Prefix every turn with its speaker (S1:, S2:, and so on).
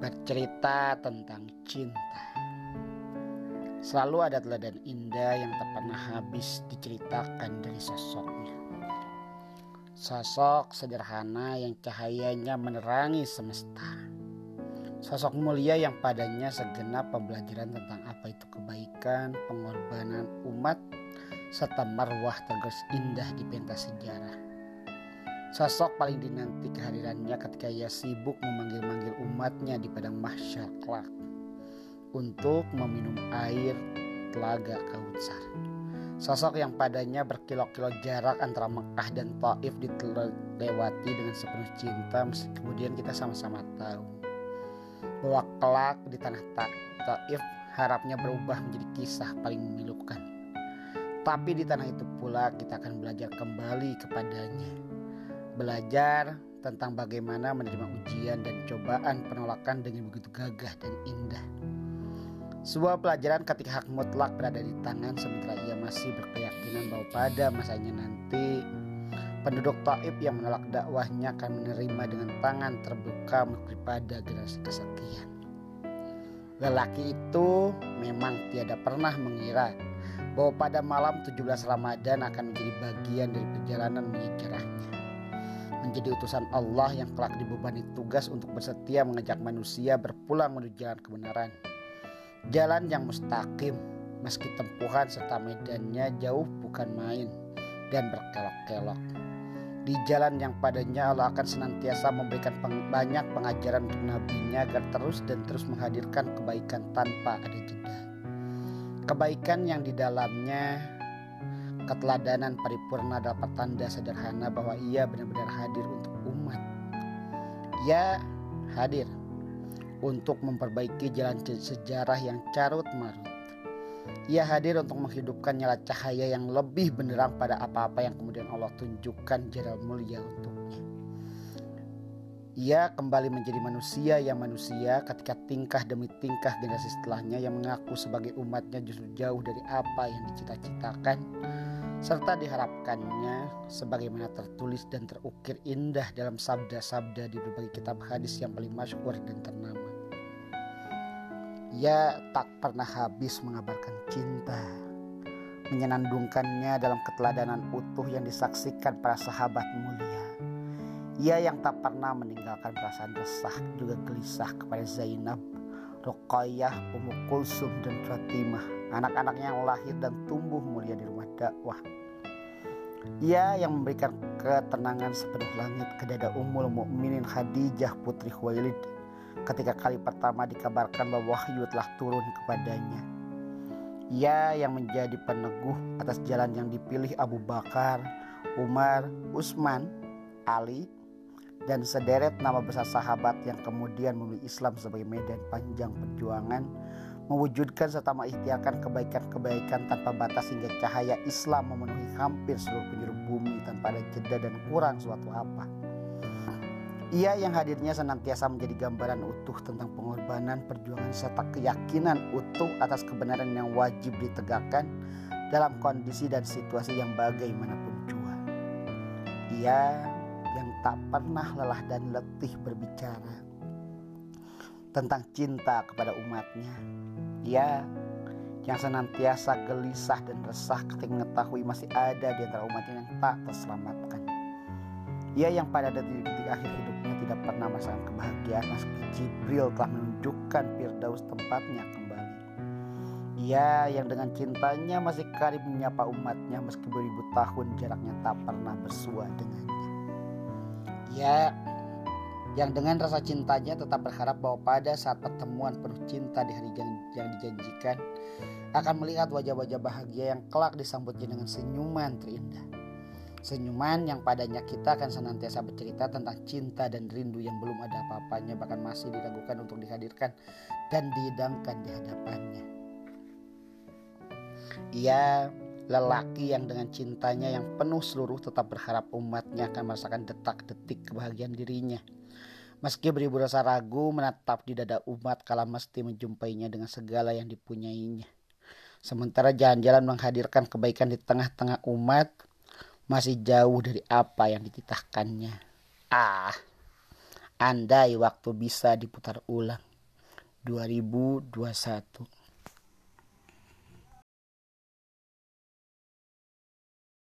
S1: Bercerita tentang cinta. Selalu ada teladan indah yang tak pernah habis diceritakan dari sosoknya. Sosok sederhana yang cahayanya menerangi semesta. Sosok mulia yang padanya segenap pembelajaran tentang apa itu kebaikan, pengorbanan umat, serta marwah terus indah di pentas sejarah. Sosok paling dinanti kehadirannya ketika ia sibuk memanggil-manggil umatnya di padang mahsyar kelak untuk meminum air telaga Kautsar. Sosok yang padanya berkilo-kilo jarak antara Mekah dan Taif dilewati dengan sepenuh cinta meski kemudian kita sama-sama tahu bahwa kelak di tanah Taif harapnya berubah menjadi kisah paling memilukan. Tapi di tanah itu pula kita akan belajar kembali kepadanya belajar tentang bagaimana menerima ujian dan cobaan penolakan dengan begitu gagah dan indah. Sebuah pelajaran ketika hak mutlak berada di tangan sementara ia masih berkeyakinan bahwa pada masanya nanti penduduk Taif yang menolak dakwahnya akan menerima dengan tangan terbuka pada generasi kesekian. Lelaki itu memang tiada pernah mengira bahwa pada malam 17 Ramadan akan menjadi bagian dari perjalanan menyejarahnya menjadi utusan Allah yang kelak dibebani tugas untuk bersetia mengajak manusia berpulang menuju jalan kebenaran. Jalan yang mustaqim, meski tempuhan serta medannya jauh bukan main dan berkelok-kelok. Di jalan yang padanya Allah akan senantiasa memberikan peng banyak pengajaran untuk nabinya agar terus dan terus menghadirkan kebaikan tanpa ada jeda. Kebaikan yang di dalamnya keteladanan paripurna dapat tanda sederhana bahwa ia benar-benar hadir untuk umat. Ia hadir untuk memperbaiki jalan sejarah yang carut marut. Ia hadir untuk menghidupkan nyala cahaya yang lebih benderang pada apa-apa yang kemudian Allah tunjukkan jalan mulia untuknya. Ia kembali menjadi manusia yang manusia ketika tingkah demi tingkah generasi setelahnya yang mengaku sebagai umatnya justru jauh dari apa yang dicita-citakan serta diharapkannya sebagaimana tertulis dan terukir indah dalam sabda-sabda di berbagai kitab hadis yang paling masyhur dan ternama. Ia tak pernah habis mengabarkan cinta, menyenandungkannya dalam keteladanan utuh yang disaksikan para sahabat mulia. Ia yang tak pernah meninggalkan perasaan resah juga gelisah kepada Zainab, Ruqayyah, Ummu Kulsum dan Fatimah anak-anak yang lahir dan tumbuh mulia di rumah dakwah. Ia yang memberikan ketenangan sepenuh langit ke dada Ummul Mukminin Khadijah putri Khuwailid ketika kali pertama dikabarkan bahwa wahyu telah turun kepadanya. Ia yang menjadi peneguh atas jalan yang dipilih Abu Bakar, Umar, Utsman, Ali, dan sederet nama besar sahabat yang kemudian memilih Islam sebagai medan panjang perjuangan mewujudkan serta mengikhtiarkan kebaikan-kebaikan tanpa batas hingga cahaya Islam memenuhi hampir seluruh penjuru bumi tanpa ada jeda dan kurang suatu apa. Ia yang hadirnya senantiasa menjadi gambaran utuh tentang pengorbanan, perjuangan serta keyakinan utuh atas kebenaran yang wajib ditegakkan dalam kondisi dan situasi yang bagaimanapun jua. Ia yang tak pernah lelah dan letih berbicara tentang cinta kepada umatnya ia yang senantiasa gelisah dan resah ketika mengetahui masih ada di antara umatnya yang tak terselamatkan. Ia yang pada detik-detik akhir hidupnya tidak pernah merasakan kebahagiaan meski Jibril telah menunjukkan Firdaus tempatnya kembali. Ia yang dengan cintanya masih karib menyapa umatnya meski beribu tahun jaraknya tak pernah bersua dengannya. Ia yang dengan rasa cintanya tetap berharap bahwa pada saat pertemuan penuh cinta di hari yang dijanjikan akan melihat wajah-wajah bahagia yang kelak disambutnya dengan senyuman terindah. Senyuman yang padanya kita akan senantiasa bercerita tentang cinta dan rindu yang belum ada apa-apanya bahkan masih diragukan untuk dihadirkan dan dihidangkan di hadapannya. Ia lelaki yang dengan cintanya yang penuh seluruh tetap berharap umatnya akan merasakan detak-detik kebahagiaan dirinya Meski beribu rasa ragu menatap di dada umat kala mesti menjumpainya dengan segala yang dipunyainya. Sementara jalan-jalan menghadirkan kebaikan di tengah-tengah umat masih jauh dari apa yang dititahkannya. Ah, Andai waktu bisa diputar ulang 2021